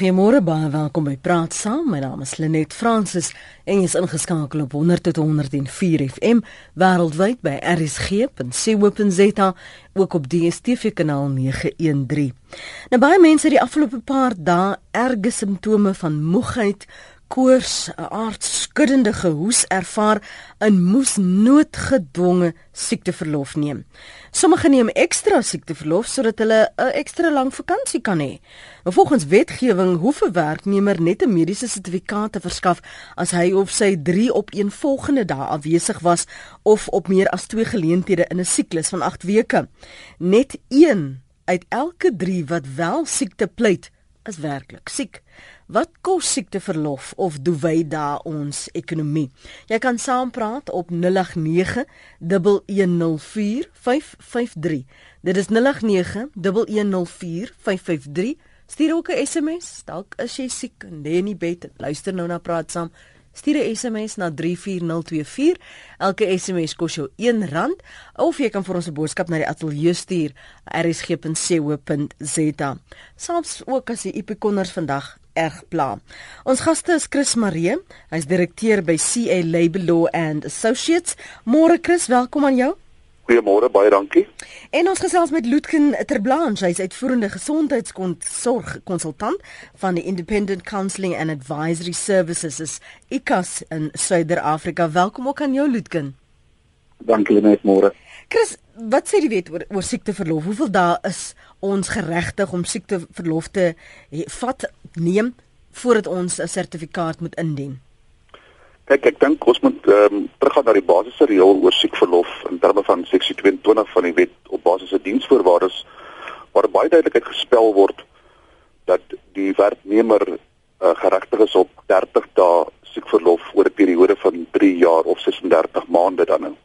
Goeiemôre baie welkom by Praat Saam. My naam is Lenet Fransis en jy is ingeskakel op 100.104 FM wêreldwyd by rsg.co.za ook op DStv kanaal 913. Nou baie mense het die afgelope paar dae erge simptome van moegheid, koors, 'n aardskuddende gehoes ervaar en moes noodgedwonge siekteverlof neem. Sommige neem ekstra siekteverlof sodat hulle 'n ekstra lang vakansie kan hê. Volgens wetgewing hoef 'n werknemer net 'n mediese sertifikaat te verskaf as hy of sy 3 op een volgende dae afwesig was of op meer as 2 geleenthede in 'n siklus van 8 weke. Net 1 uit elke 3 wat wel siekte pleit, is werklik siek. Wat kos siekteverlof of doewy da ons ekonomie? Jy kan saampraat op 089 1104 553. Dit is 089 1104 553. Stuur ook 'n SMS. Dalk is jy siek en lê in die bed. Luister nou na praat saam. Stuur 'n SMS na 34024. Elke SMS kos jou R1 of jy kan vir ons 'n boodskap na die ateljee stuur rsg.co.za. Soms ook as die epikonners vandag erg pla. Ons gaste is Chris Maree, hy's direkteur by CA Labor Law and Associates. Môre Chris, welkom aan jou. Goeiemôre, baie dankie. En ons gesels met Lutken Terblanche, hy's uitvoerende gesondheidsorg konsultant van die Independent Counselling and Advisory Services ICAS in Suider-Afrika. Welkom ook aan jou Lutken. Dankie net môre. Chris, wat sê die wet oor, oor siekteverlof? Hoeveel dae is ons geregtig om siekteverlof te he, vat neem voordat ons 'n sertifikaat moet indien? Kyk, ek dink ons moet ehm um, teruggaan na die basiese reël oor siekverlof in terme van seksie 22 van die wet op basis van diensvoorwaardes waar baie duidelikheid gespel word dat die werknemer uh, geregtig is op 30 dae siekverlof oor 'n periode van 3 jaar of 36 maande dan nou.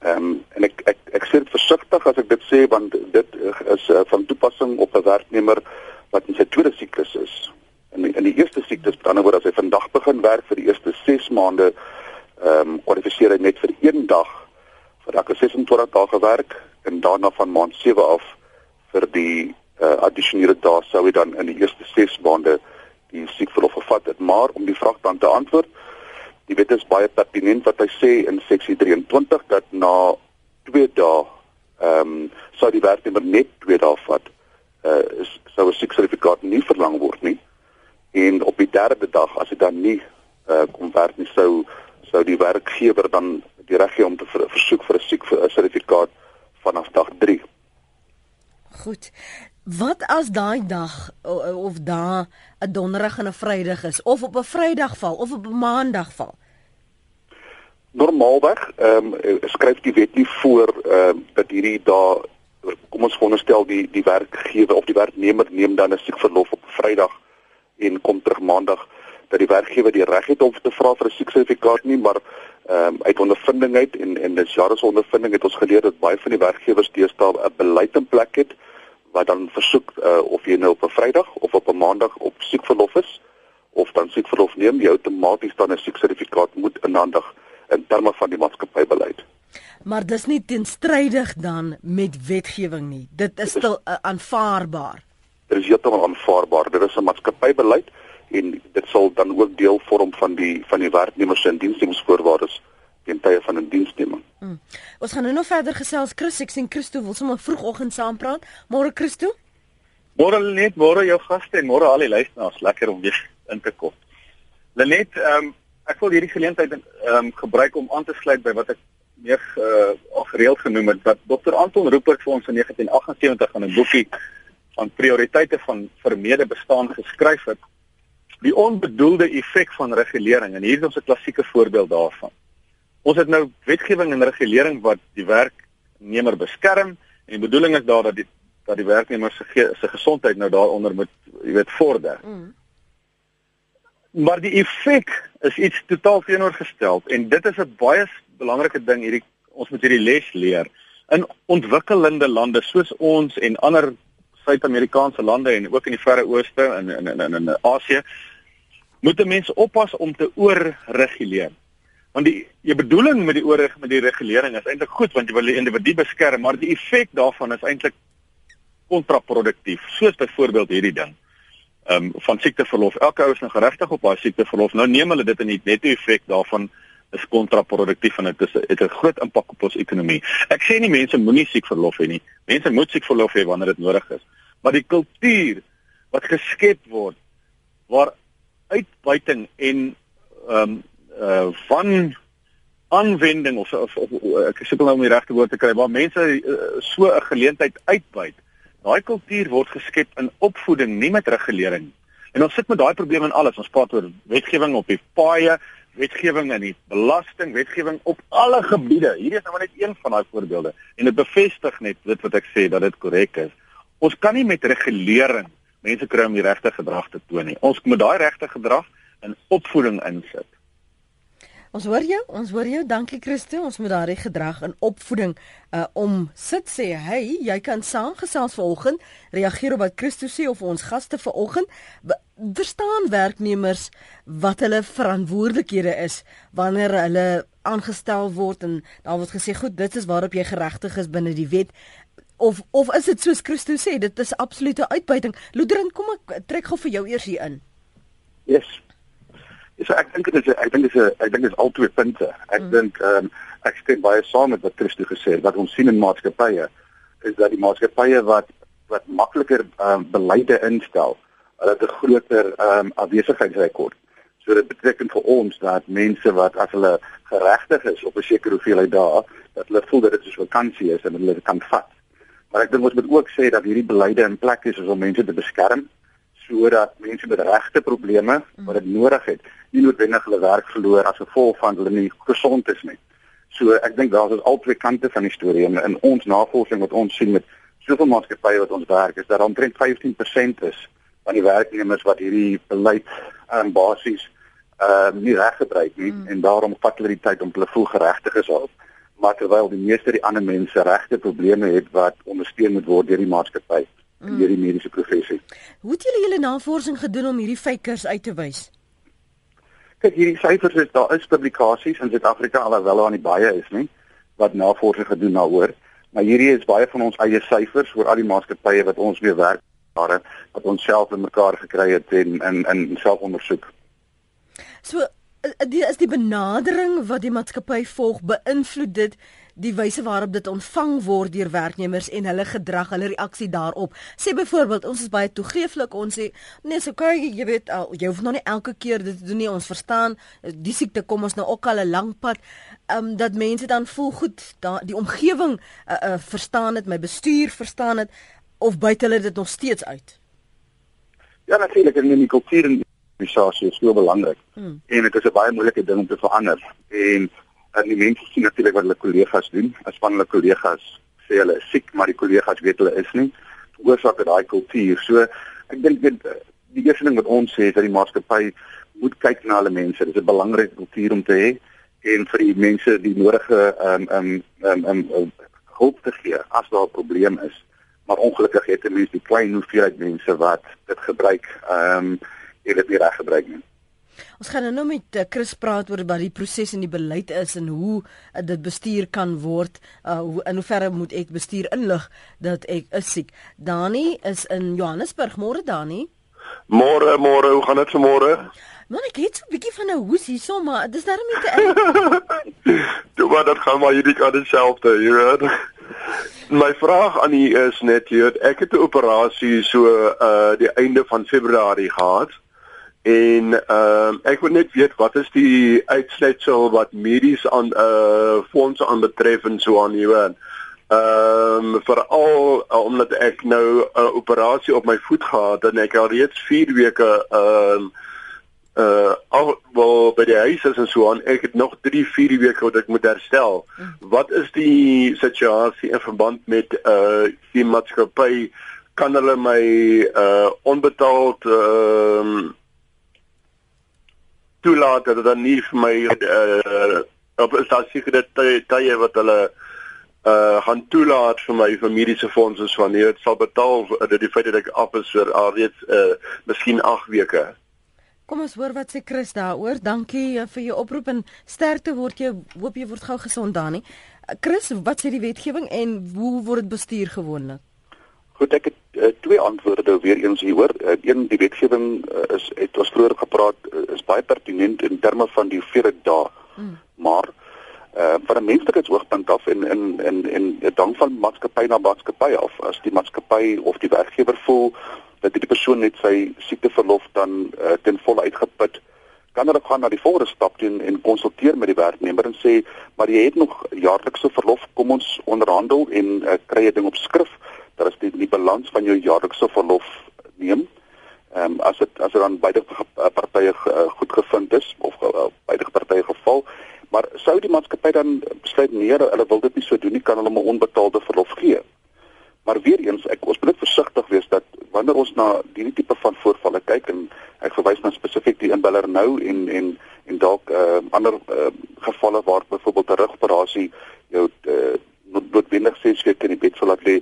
Ehm um, en ek ek ek sê dit versigtig as ek dit sê want dit is uh, van toepassing op 'n werknemer wat in sy tweede siklus is. In in die eerste siklus, dan word as hy vandag begin werk vir die eerste 6 maande ehm um, kwalifiseer hy net vir een dag vir elke 26 dae gewerk en daarna van maand 7 af vir die uh, addisionele dae sou hy dan in die eerste 6 maande die siekverlof gevat het. Maar om die vraag dan te antwoord, Jy weet dit is baie pertinent wat hy sê in seksie 23 dat na 2 dae ehm um, sou die werknemer net 2 dae vat. Uh is sou 'n sertifikaat nie verlang word nie. En op die derde dag as hy dan nie uh kom werk nie sou sou die werkgewer dan die reg hê om te ver, versoek vir 'n siek sertifikaat vanaf dag 3. Goed. Wat as daai dag of daai 'n donderdag en 'n vrydag is of op 'n vrydag val of op 'n maandag val? Normaalweg, ehm um, skryf die wet nie voor ehm um, dat hierdie dae kom ons veronderstel die die werkgewer of die werknemer neem dan 'n siekverlof op Vrydag en kom terug Maandag dat die werkgewer die reg het om te vra vir 'n sieksertifikaat nie, maar ehm um, uit ondervinding uit en en dis jare se ondervinding het ons geleer dat baie van die werkgewers deesdae 'n beleid in plek het wat dan versoek uh, of jy nou op 'n Vrydag of op 'n Maandag op siekverlof is of dan siekverlof neem, jy outomaties dan 'n sieksertifikaat moet inhandig in terme van die maatskappybeleid. Maar dis nie teenstrydig dan met wetgewing nie. Dit is stil uh, aanvaarbaar. Dit is heeltemal aanvaarbaar. Dit is 'n maatskappybeleid en dit sal dan ook deel vorm van die van die werknemers se diensnemingsvoorwaardes teen tye van 'n diensneming. Hmm. Ons gaan nou nog verder gesels. Chris, ek sien Christo wil sommer vroegoggend saam praat. Môre Christo? Môre net, môre jou gaste en môre al die luisteraars. Lekker om weer in te kom. Lenet, ehm um, ek wil hierdie geleentheid ehm um, gebruik om aan te sluit by wat ek meer uh, al gereeld genoem het dat Dr. Anton Rupert vir ons in 1978 in 'n boekie van prioriteite van vermede bestaan geskryf het die onbedoelde effek van regulering en hier is ons 'n klassieke voorbeeld daarvan. Ons het nou wetgewing en regulering wat die werknemer beskerm en die bedoeling is daar dat die dat die werknemer se ge, se gesondheid nou daaronder moet jy weet vorder. Mm. Maar die effek is iets totaal teenoorgestel en dit is 'n baie belangrike ding hierdie ons moet hierdie les leer. In ontwikkelende lande soos ons en ander Suid-Amerikaanse lande en ook in die Verre Ooste en in in in, in Asië moet 'n mens oppas om te oorreguleer. Want die jou bedoeling met die oor met die regulering is eintlik goed want jy wil die individu beskerm, maar die effek daarvan is eintlik kontraproduktief, soos byvoorbeeld hierdie ding. ehm um, van siekteverlof. Elke ou is nou geregtig op daai siekteverlof. Nou neem hulle dit in die netto effek daarvan is kontraproduktief en dit is het 'n groot impak op ons ekonomie. Ek sê nie mense moenie siek verlof hê nie. Mense moet siek verlof hê wanneer dit nodig is. Maar die kultuur wat geskep word waar uitbuiting en ehm um, uh van aanwending of of, of ek sukkel nou om die regte woord te kry waar mense uh, so 'n geleentheid uitbuit. Daai kultuur word geskep in opvoeding, nie met regulering. En ons sit met daai probleem in alles. Ons praat oor wetgewing op die paaie, wetgewing in die belasting, wetgewing op alle gebiede. Hierdie is nou net een van daai voorbeelde en dit bevestig net dit wat ek sê dat dit korrek is. Ons kan nie met regulering mense kry om die regte gedrag te toon nie. Ons moet daai regte gedrag in opvoeding insit. Ons hoor jou, ons hoor jou. Dankie Christo. Ons moet daardie gedrag in opvoeding uh om sit sê, "Hey, jy kan saamgesels vanoggend, reageer op wat Christo sê of ons gaste vanoggend verstaan werknemers wat hulle verantwoordelikhede is wanneer hulle aangestel word en daar word gesê, "Goed, dit is waarop jy geregtig is binne die wet." Of of is dit soos Christo sê, dit is absolute uitbuiting. Ludren, kom ek trek gou vir jou eers hier in. Yes. So ek dink dit is ek dink dit is ek dink dit is al twee punte. Ek mm. dink ehm um, ek stem baie saam met wat Christo gesê het. Wat ons sien in maatskappye is dat die maatskappye wat wat makliker ehm um, beleide instel, hulle het 'n groter ehm um, afwesigheidsrekord. So dit beteken vir ons dat mense wat as hulle geregtig is op 'n sekere hoeveelheid dae, dat hulle voel dat dit soos vakansie is en hulle dit kan vat. Maar ek dink ons moet ook sê dat hierdie beleide in plek is om mense te beskerm sodat mense met regte probleme wat dit nodig het, nie noodwendig hulle werk verloor as gevolg van hulle nie gesond is nie. So ek dink daar is al twee kante van die storie en in ons navorsing wat ons sien met soveel maatskappye wat ons werk is dat omtrent 15% is van die werknemers wat hierdie beleid aan um, basies ehm uh, nie reg gebruik nie mm. en daarom vat hulle die tyd om hulle voel geregtig is op maar terwyl die meeste die ander mense regte probleme het wat ondersteun moet word deur die maatskappy mm. deur die mediese professie. Hoe het julle julle navorsing gedoen om hierdie fakers uit te wys? kyk hierdie syfers is daar is publikasies in Suid-Afrika alhoewel daar nie baie is nie wat navorsing gedoen daaroor maar hierdie is baie van ons eie syfers oor al die maatskappye wat ons mee werk daar wat ons self in mekaar gekry het en in in selfondersoek. So die is die benadering wat die maatskappy volg beïnvloed dit die wyse waarop dit ontvang word deur werknemers en hulle gedrag, hulle reaksie daarop. Sê byvoorbeeld, ons is baie toegeeflik. Ons sê, nee, so kyk, jy weet, al, jy hoef nog nie elke keer dit te doen nie. Ons verstaan, die siekte kom ons nou ook al 'n lang pad. Ehm um, dat mense dan voel goed, da, die omgewing uh, uh, verstaan dit, my bestuur verstaan dit of buite hulle dit nog steeds uit. Ja, natuurlik, en die kultuur in die organisasie is so belangrik. Hmm. En dit is 'n baie moeilike ding om te verander. En en die mense sien natuurlik wat hulle kollegas doen. As van hulle kollegas sê hulle is siek, maar die kollegas weet hulle is nie. Oorsaak het daai kultuur. So ek dink dit die eerste ding wat ons sê is dat die maatskappy moet kyk na hulle mense. Dit is 'n belangrike kultuur om te hê en vir die mense die nodige ehm um, ehm um, um, hulp te gee as daar 'n probleem is. Maar ongelukkig het mense die klein hoeveelheid mense wat dit gebruik ehm um, dit nie reg gebruik nie. Ons gaan nou met uh, Chris praat oor wat die proses en die beleid is en hoe uh, dit bestuur kan word. Uh, hoe in hoeverre moet ek bestuur inlig dat ek is siek? Dani is in Johannesburg. Môre Dani. Môre, môre, hoe gaan dit vanmôre? Man, ek het so 'n bietjie van 'n hoes hier so, maar dis darem te erg. Toe maar dit gaan maar hierdie kan dieselfde, jy weet. My vraag aan u is net hier, ek het 'n operasie so uh die einde van Februarie gehad. En ehm uh, ek wil net weet wat is die uitsluitsel wat medies aan eh uh, fondse aanbetref en so aan hier. Ehm um, veral uh, omdat ek nou 'n uh, operasie op my voet gehad en ek al reeds 4 weke ehm uh, eh uh, al wel by die huis is en so aan ek het nog 3 4 weke wat ek moet herstel. Wat is die situasie in verband met eh uh, die maatskappy kan hulle my eh uh, onbetaald ehm uh, toelaat dat dit dan nie vir my uh op is daar sekere tye wat hulle uh gaan toelaat vir my vir mediese fondse wanneer dit sal betaal dat die feit dat ek af is vir alreeds uh miskien 8 weke. Kom ons hoor wat sê Chris daaroor. Dankie uh, vir jou oproep en sterkte word jy hoop jy word gou gesond dan nie. Chris, wat sê die wetgewing en hoe word dit bestuur gewoonlik? Goed, ek het uh, twee antwoorde weer eens hieroor. Uh, een die wetgewing uh, is het was vroeër gepraat uh, is baie pertinent in terme van die hoeveelheid dae. Hmm. Maar uh, van 'n menslikheidsoogpunt af en in in en dit hang van maatskappy na maatskappy af. As die maatskappy of die werkgewer voel dat die persoon net sy siekteverlof dan uh, ten volle uitgeput kan hulle gaan na die volgende stap doen en konsulteer met die werknemer en sê maar jy het nog jaarlikse verlof kom ons onderhandel en uh, kry 'n ding op skrif dat is die, die balans van jou jaarlikse verlof neem. Ehm um, as dit as dit dan beide partye uh, goed gevind is of uh, beide partye geval, maar sou die maatskappy dan besluit nee, hulle wil dit nie so doen nie, kan hulle 'n onbetaalde verlof gee. Maar weer eens, ek ons moet versigtig wees dat wanneer ons na hierdie tipe van voorvalle kyk en ek verwys na spesifiek die inbeller nou en en en dalk uh, ander uh, gevalle waar byvoorbeeld 'n rugoperasie jou uh, noodwendig ses weke in die bed sal laat lê,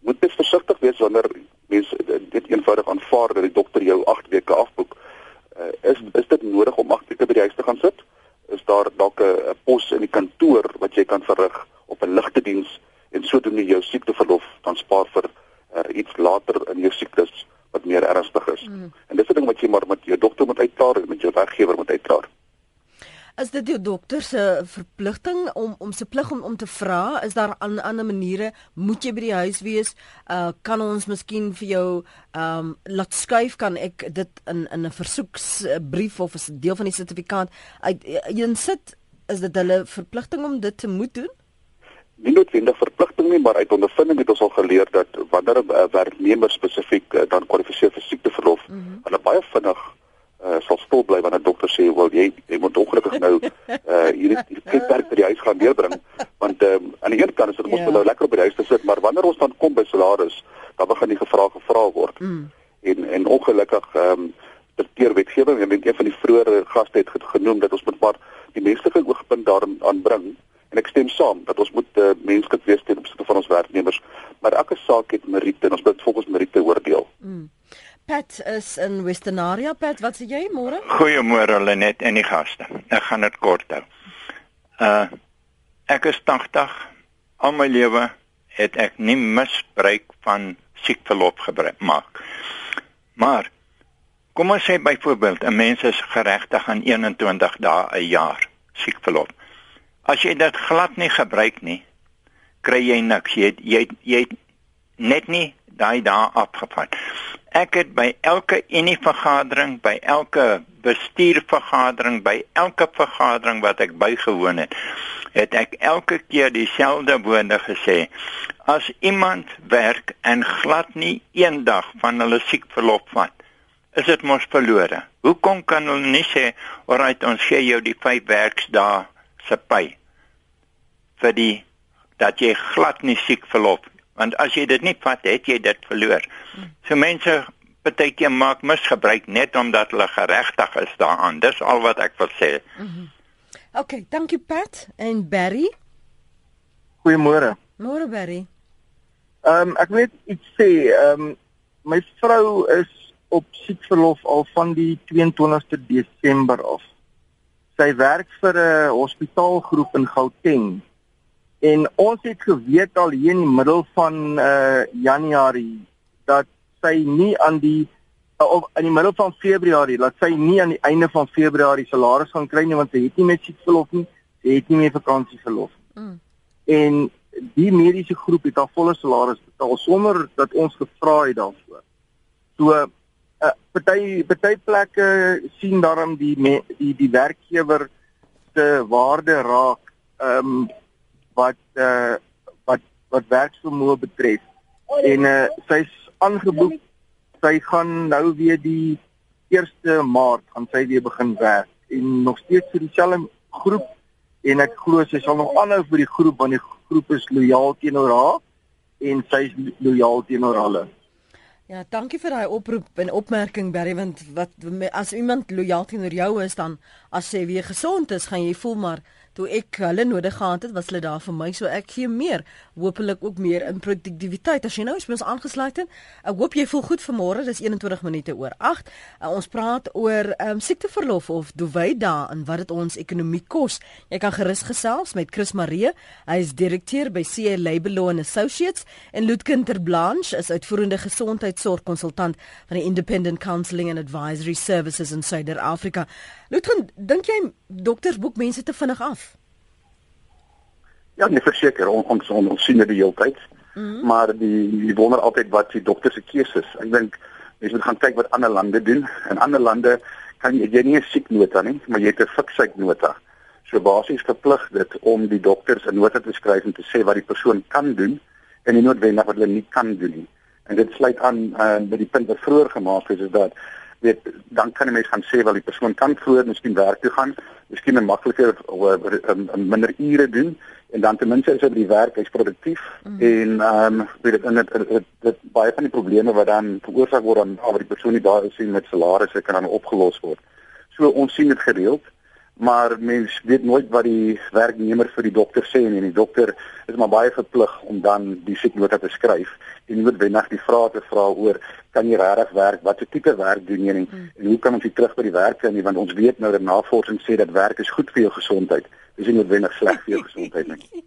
moet jy versigtig wees wanneer mense dit eenvoudig aanvaar dat die dokter jou 8 weke afboek. Uh, is is dit nodig om 8 weke by die huis te gaan sit? Is daar dalk 'n pos in die kantoor wat jy kan verrig op 'n ligte diens en sodoende jou siekteverlof dan spaar vir uh, iets later in jou siektes wat meer ernstig is. Mm. En dis 'n ding wat jy maar met jou dokter moet uitklaar en met jou werkgewer moet uitklaar. Is dit jou dokter se verpligting om om se plig om om te vra? Is daar aan ander maniere moet jy by die huis wees? Uh kan ons miskien vir jou ehm um, laat skuif kan ek dit in in 'n versoeksbrief of 'n deel van die sertifikaat uit insit? Is dit hulle verpligting om dit te moet doen? Nie noodwendig verpligting nie, maar uit ondervinding het ons al geleer dat wanneer 'n werknemer spesifiek uh, dan kwalifiseer vir siekteverlof, mm -hmm. hulle baie vinnig uh, sal stil bly wanneer 'n dokter sê, "Wel jy jy moet ongelukkig nou uh hierdie werk by die huis gaan deurbring." Want ehm um, aan die een kant is dit mos yeah. nou lekker op die huis te sit, maar wanneer ons dan kom by salaris, dan begin die gevra gevra word. Mm. En en ongelukkig ehm um, ter wetgewing, en een van die vroeë gaste het genoem dat ons moet maar die menslike oogpunt daarin aanbring. En ek stem saam dat ons moet uh, menslik wees ten opsigte van ons werknemers, maar elke saak het meriete en ons moet volgens meriete oordeel. Mm. Pat is in Westernaria. Pat, wat sê jy môre? Goeiemôre Lenet en die gaste. Ek gaan dit kort hou. Uh ek is 80. Al my lewe het ek nie misbruik van siekverlof gebruik maak. Maar kom ons sê byvoorbeeld 'n mens is geregtig aan 21 dae 'n jaar siekverlof. As jy dit glad nie gebruik nie, kry jy niks. Jy jy jy net nie daai dae afgevat. Ek het by elke unie vergadering, by elke bestuurvergadering, by elke vergadering wat ek bygewoon het, het ek elke keer dieselfde woorde gesê. As iemand werk en glad nie een dag van hulle siekverlof vat, is dit mos verlore. Hoekom kan hulle nie sê, "Alright, ons gee jou die 5 werksdae se pay vir die dat jy glad nie siekverlof want as jy dit nie vat het jy dit verloor. So mense partykeer maak misgebruik net omdat hulle geregtig is daaraan. Dis al wat ek wil sê. Mm -hmm. OK, dankie Pat en Barry. Goeiemôre. Môre Barry. Ehm um, ek weet iets sê, ehm um, my vrou is op siekverlof al van die 22ste Desember af. Sy werk vir 'n hospitaalgroep in Gauteng En ons het geweet al hier in die middel van uh Januarie dat sy nie aan die uh, of in die middel van Februarie, dat sy nie aan die einde van Februarie salaris gaan kry nie want sy het nie met siekverlof nie, sy het nie meer vakansieverlof. Mm. En die mediese groep het haar volle salaris betaal sonder dat ons gevra het daarvoor. So uh party party plekke sien daarom die die die werkgewer se waarde raak. Ehm um, wat uh wat wat werksvermoë betref. En uh sy's aangeboek. Sy gaan nou weer die 1 Maart gaan sy weer begin werk en nog steeds vir dieselfde groep en ek glo sy sal nog aanhou vir die groep want die groep is lojaal teenoor haar en sy is lojaal teenoor hulle. Ja, dankie vir daai oproep en opmerking Barry want wat as iemand lojaal teenoor jou is dan as sy weer gesond is, gaan jy voel maar toe ek hulle nodig gehad het, was hulle daar vir my, so ek gee meer, hopelik ook meer in produktiwiteit. As jy nou is by ons aangesluit het, ek hoop jy voel goed vanmôre. Dis 21 minute oor 8. Uh, ons praat oor ehm um, siekteverlof of duwy dae en wat dit ons ekonomie kos. Jy kan gerus gesels met Chris Maree. Hy is direkteur by CA Law Associates en Ludkin Terblanche is uitvoerende gesondheidsorgkonsultant van die Independent Counselling and Advisory Services in Suid-Afrika. Ludkin, dink jy dokters boek mense te vinnig af? Ja, nee, verseker, on, ons on, ons sien dit die hele tyd. Mm -hmm. Maar die die wonder altyd wat die dokter se keuse is. Ek dink mense moet gaan kyk wat ander lande doen. In ander lande kan jy jy nie 'n sieknota nie, maar jy het 'n fiksheid nota. So basies verplig dit om die dokters 'n nota te skryf en te sê wat die persoon kan doen en nie noodwendig wat hulle nie kan doen nie. En dit sluit aan uh, by die punt wat vroeër gemaak is is dat weet dan kan 'n mens gaan sê wel die persoon kan vroeër miskien werk toe gaan, miskien 'n makliker of 'n minder ure doen en dan ten minste is hy by die werk hy's produktief mm. en ehm um, weet dit in dit, dit, baie van die probleme wat dan veroorsaak word aan waar die persoon nie daar is sien met salarisse kan dan opgelos word. So ons sien dit gereeld maar mens weet nooit wat die werknemer vir die dokter sê nie. En die dokter is maar baie verplig om dan die sieknota te skryf en nie noodwendig die vrae te vra oor kan jy regtig werk? Watter tipe werk doen jy nie, hmm. en hoe kan ons dit terug by die werk kry want ons weet nou dat navorsing sê dat werk is goed vir jou gesondheid. Dis nie noodwendig sleg vir jou gesondheid nie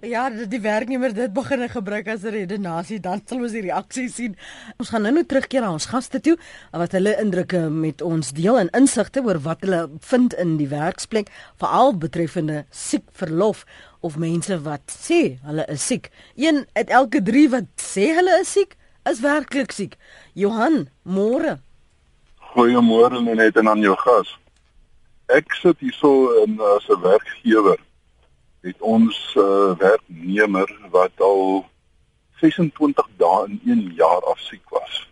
Ja, die werknemer dit begin gebruik as 'n redenasie, dan sal ons die reaksie sien. Ons gaan nou nou terugkeer na ons gaste toe wat hulle indrukke met ons deel en insigte oor wat hulle vind in die werksplek, veral betreffende siek verlof of mense wat sê hulle is siek. Een uit elke 3 wat sê hulle is siek, is werklik siek. Johan, môre. Goeiemôre net en aan jou gas. Ek sit hierso in as 'n werkgewer het ons uh, werknemer wat al 26 dae in 1 jaar af siek was.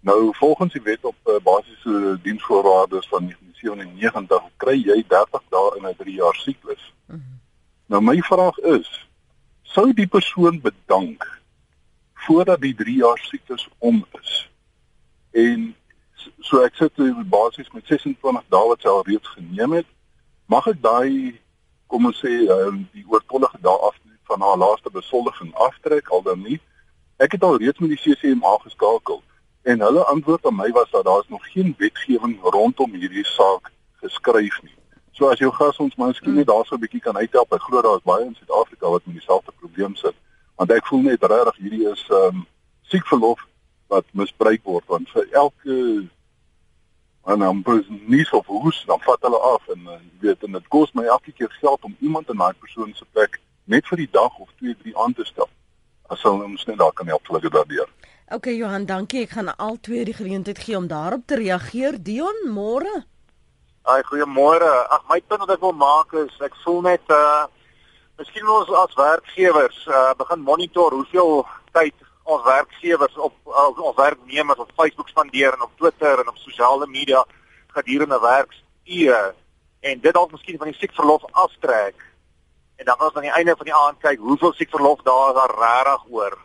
Nou volgens die wet op uh, basiese diensvoorwaardes van 1997 kry jy 30 dae in 'n 3 jaar siklus. Mm -hmm. Nou my vraag is, sou die persoon bedank voordat die 3 jaar siklus om is? En so ek sit basies met 26 dae wat sy al reeds geneem het, mag ek daai kom ons sê um, die oortollige dae af van haar laaste besoldiging aftrek al dan nie. Ek het al reeds met die CCMA geskakel en hulle antwoord aan my was dat daar is nog geen wetgewing rondom hierdie saak geskryf nie. So as jou gas ons miskien net daarso 'n bietjie kan uithelp. Ek glo daar is baie in Suid-Afrika wat met dieselfde probleem sit. Want ek voel net regtig hierdie is ehm um, siekverlof wat misbruik word want vir elke en dan bus nie so hoes dan vat hulle af en uh, jy weet en dit kos my elke keer geld om iemand in daai persoon se plek net vir die dag of 2 3 aan te stel as hulle ons net daar kan help vir daardeur. OK Johan, dankie. Ek gaan al twee die geleentheid gee om daarop te reageer. Dion, môre. Ai, goeiemôre. Ag my punt wat ek wil maak is ek voel net uh miskien ons as werkgewers uh begin monitor hoeveel tyd ons werkgewers op ons werknemers op Facebook spandeer en op Twitter en op sosiale media gedurende werksure en dit dalk miskien van die siekverlof aftrek. En dan as aan die einde van die aand kyk hoeveel siekverlof daar is daar regtig oor.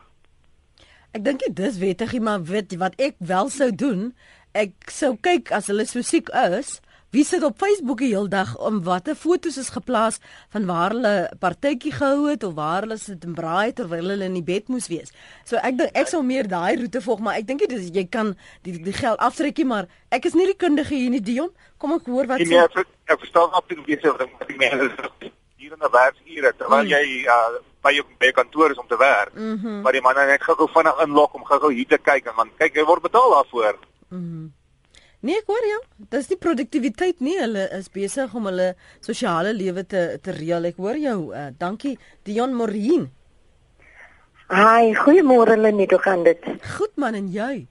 Ek dink dit is wettig, maar weet wat ek wel sou doen, ek sou kyk as hulle so siek is, Wie sit op Facebook die hele dag om watter foto's is geplaas van waar hulle partytjie gehou het of waar hulle sit en braai terwyl hulle in die bed moes wees. So ek dink ek sou meer daai roete volg, maar ek dink jy jy kan die die geld aftrekkie, maar ek is nie die kundige hier nie Dion. Kom ek hoor wat sê. Nee, ek, ek verstaan absoluut wie sê wat die mense hier in die werksure terwyl mm. jy uh, by jou by kantoor is om te werk. Mm -hmm. Maar die man net gou-gou vinnig inlok om gou-gou hier te kyk en man kyk hy word betaal daarvoor. Mm -hmm. Nee, ek hoor jou. Dis die produktiwiteit nie. Hulle is besig om hulle sosiale lewe te te reël. Ek hoor jou. Uh, dankie Dion Morin. Haai, goeiemôre Lenet, hoe gaan dit? Goed man en jy?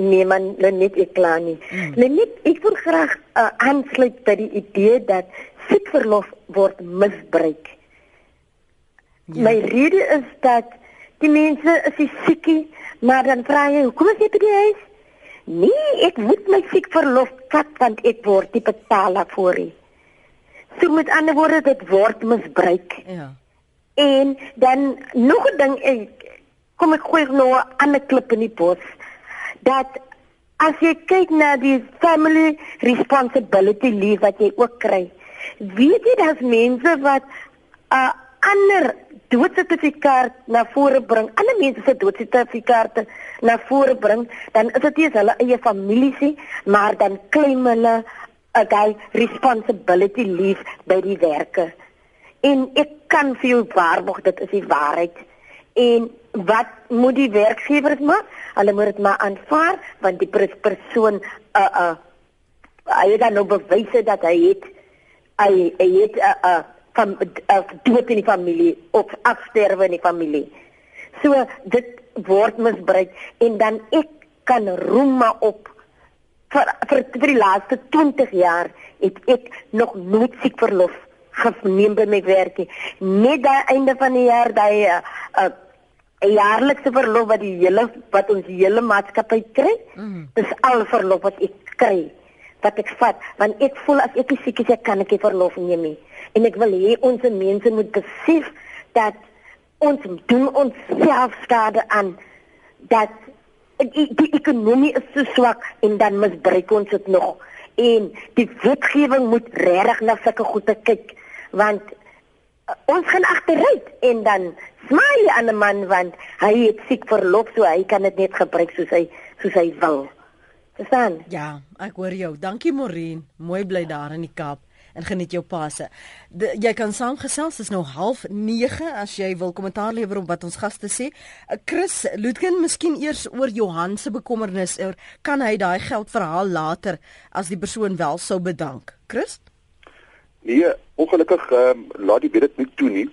Nee man, Lenet, ek kla nie. Mm. Lenet, ek wil graag uh, aansluit by die idee dat siekverlof word misbruik. Ja. My rede is dat die mense is siekie, maar dan vra jy, "Hoekom is jy by die huis?" Nee, ek moet my siek verlof vat want ek word die betaler vir dit. So met ander woorde dit word misbruik. Ja. En dan nog 'n ding ek kom ek gooi nou 'n ander klip in die bos dat as jy kyk na die family responsibility leave wat jy ook kry, Weet jy dat mense wat 'n uh, ander doodsertifikaat na vore bring, ander mense se doodsertifikate na vore bring, dan is dit nie hulle eie familie se, maar dan claim hulle 'n guy responsibility leave by die werke. En ek kan vir jou waarborg dit is die waarheid. En wat moet die werkgewers maak? Hulle moet dit maar aanvaar want die persoon uh uh hy het dan nou bewys dat hy het hy, hy het 'n uh, uh, van uh, dood in die familie of afsterwe in die familie. So dit word misbruik en dan ek kan roem maar op vir vir, vir die laaste 20 jaar het ek nog nooit siek verlof geneem by my werk nie. Net daai einde van die jaar daai 'n uh, uh, jaarlikse verlof wat die hele wat ons hele maatskappy kry. Mm. Dis al verlof wat ek kry wat ek vat want ek voel as ek siek is ek kan ek verlof neem nie en ek wil hê ons mense moet besef dat ons doen ons self skade aan dat die, die ekonomie is so swak en dan misbruik ons dit nog en die wetgewing moet regtig na sulke goede kyk want uh, ons gaan agteruit en dan smaai aan 'n man want hy het siek verlof so hy kan dit net gebruik soos hy soos hy wil Verstaan? Ja, ek hoor jou. Dankie Morien. Mooi bly daar in die Kaap en geniet jou passe. De, jy kan saamgesels, is nou 09:30 as jy wil kommentaar lewer op wat ons gaste sê. Uh, Chris Lutken, miskien eers oor Johan se bekommernis oor kan hy daai geld verhaal later as die persoon wel sou bedank. Chris? Nee, ongelukkig um, laat die dit nie toe nie.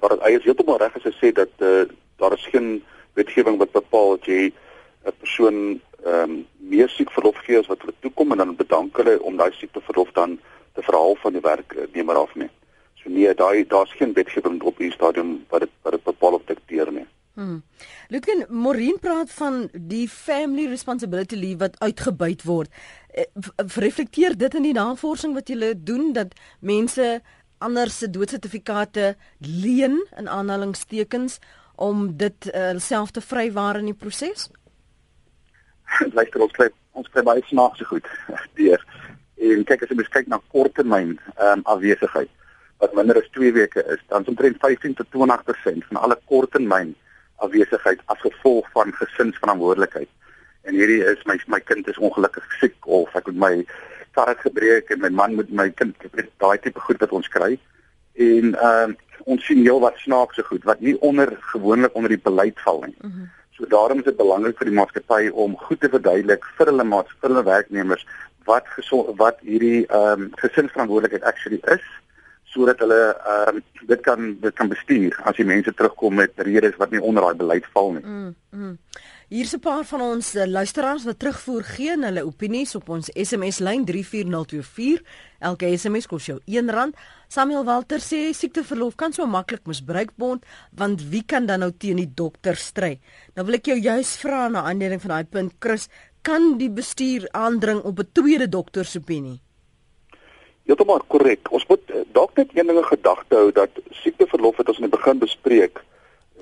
Maar hy is heeltemal reg as hy sê dat uh, daar is geen wetgewing wat bepaal dat jy 'n persoon ehm um, meer siekverlof gee as wat hulle toekom en dan bedank hulle om daai siekteverlof dan te verhaal van die werknemer af nie. So nee, daai daar's geen wetgewing op hierdie stadium wat dit wat dit bepaal of dikteer nie. Hmm. Lutken Morin praat van die family responsibility leave wat uitgebuit word. Eh, reflekteer dit in die navorsing wat julle doen dat mense ander se doodsertifikate leen in aanhalingstekens om dit uh, self te vrywaar in die proses? Luister ons kry ons kry baie snaakse goed deur. En kyk as jy kyk na korttermyn ehm um, afwesigheid wat minder as 2 weke is, dan omtrent 15 tot 20% van alle korttermyn afwesigheid as gevolg van gesinsverantwoordelikheid. En hierdie is my my kind is ongelukkig siek of ek het my kar gebreek en my man moet my kind weet daai tipe goed wat ons kry. En ehm um, ons sien heel wat snaakse goed wat nie onder gewoonlik onder die beleid val nie. Mm -hmm. So daarom is dit belangrik vir die maatskappy om goed te verduidelik vir hulle maats, vir hulle werknemers wat gesond, wat hierdie ehm um, gesinsverantwoordelikheid actually is sodat hulle ehm um, dit kan dit kan bestuur as die mense terugkom met redes wat nie onder daai beleid val nie. Mm. mm. Hier's 'n paar van ons uh, luisteraars wat terugvoer gee en hulle opinies op ons SMS lyn 34024. Elke SMS kos jou R1. Samuel Walter sê siekteverlof kan so maklik misbruik word want wie kan dan nou teen die dokter stry? Nou wil ek jou juis vra na aanleiding van daai punt Chris, kan die bestuur aandring op 'n tweede dokter se opinie? Heeltemal korrek. Ons moet uh, dalk net een ding in gedagte hou dat siekteverlof wat ons in die begin bespreek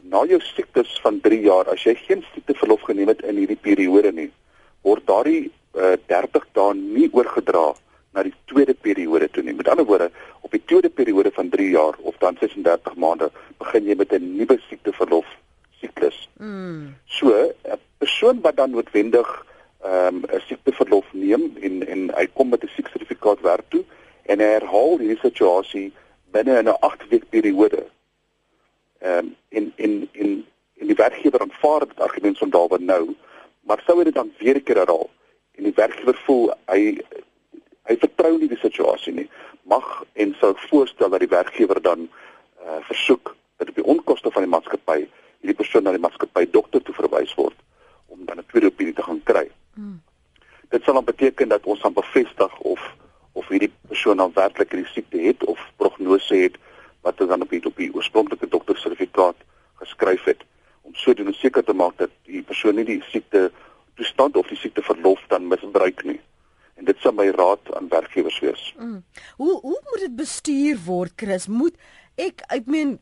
na jou siektes van 3 jaar, as jy geen siekteverlof geneem het in hierdie periode nie, word daardie uh, 30 dae nie oorgedra na die tweede periode toe nie. Met ander woorde, op die tweede periode van 3 jaar of dan 36 maande, begin jy met 'n nuwe siekteverlof siklus. Mm. So, 'n persoon wat dan noodwendig ehm, 'n um, siekteverlof neem en en hy kom met 'n sieksertifikaat werk toe en hy herhaal hierdie situasie binne 'n 8 week periode ehm um, in in in in die werkgewer aanvaar dit argument van Dawie nou, maar sou hy dit dan weer 'n keer herhaal en die werkgewer voel hy hy vertrou nie die situasie nie, mag en sou voorstel dat die werkgewer dan uh, versoek dat op die onkoste van die maatskappy hierdie persoon na die maatskappy dokter toe verwys word om dan 'n tweede opinie te gaan kry. Dit sal dan beteken dat ons dan bevestig of of hierdie persoon dan werklik hierdie siekte het of prognose het wat dan op die op die oorspronklike doktersertifikaat geskryf het om sodoende seker te maak dat die persoon nie die siekte toestand of die siekte verlof dan misbruik nie. En dit sou my raad aan werkgewers wees. Mm. Hoe hoe moet dit bestuur word, Chris? Moet ek ek meen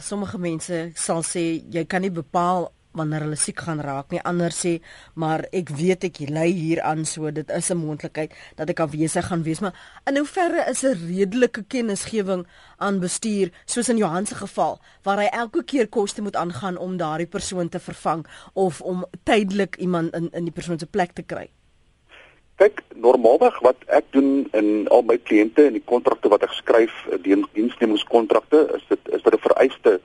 sommige mense sal sê jy kan nie bepaal wanneer hulle siek gaan raak nie. Anders sê, maar ek weet ek ly hier aan so dit is 'n moontlikheid dat ek afwesig gaan wees, maar in hoeverre is 'n redelike kennisgewing aan bestuur soos in Johan se geval waar hy elke keer koste moet aangaan om daardie persoon te vervang of om tydelik iemand in in die persoon se plek te kry. Kyk, normaalweg wat ek doen in al my kliënte en die kontrakte wat ek skryf, die diensnemingskontrakte, is dit is dit 'n vereiste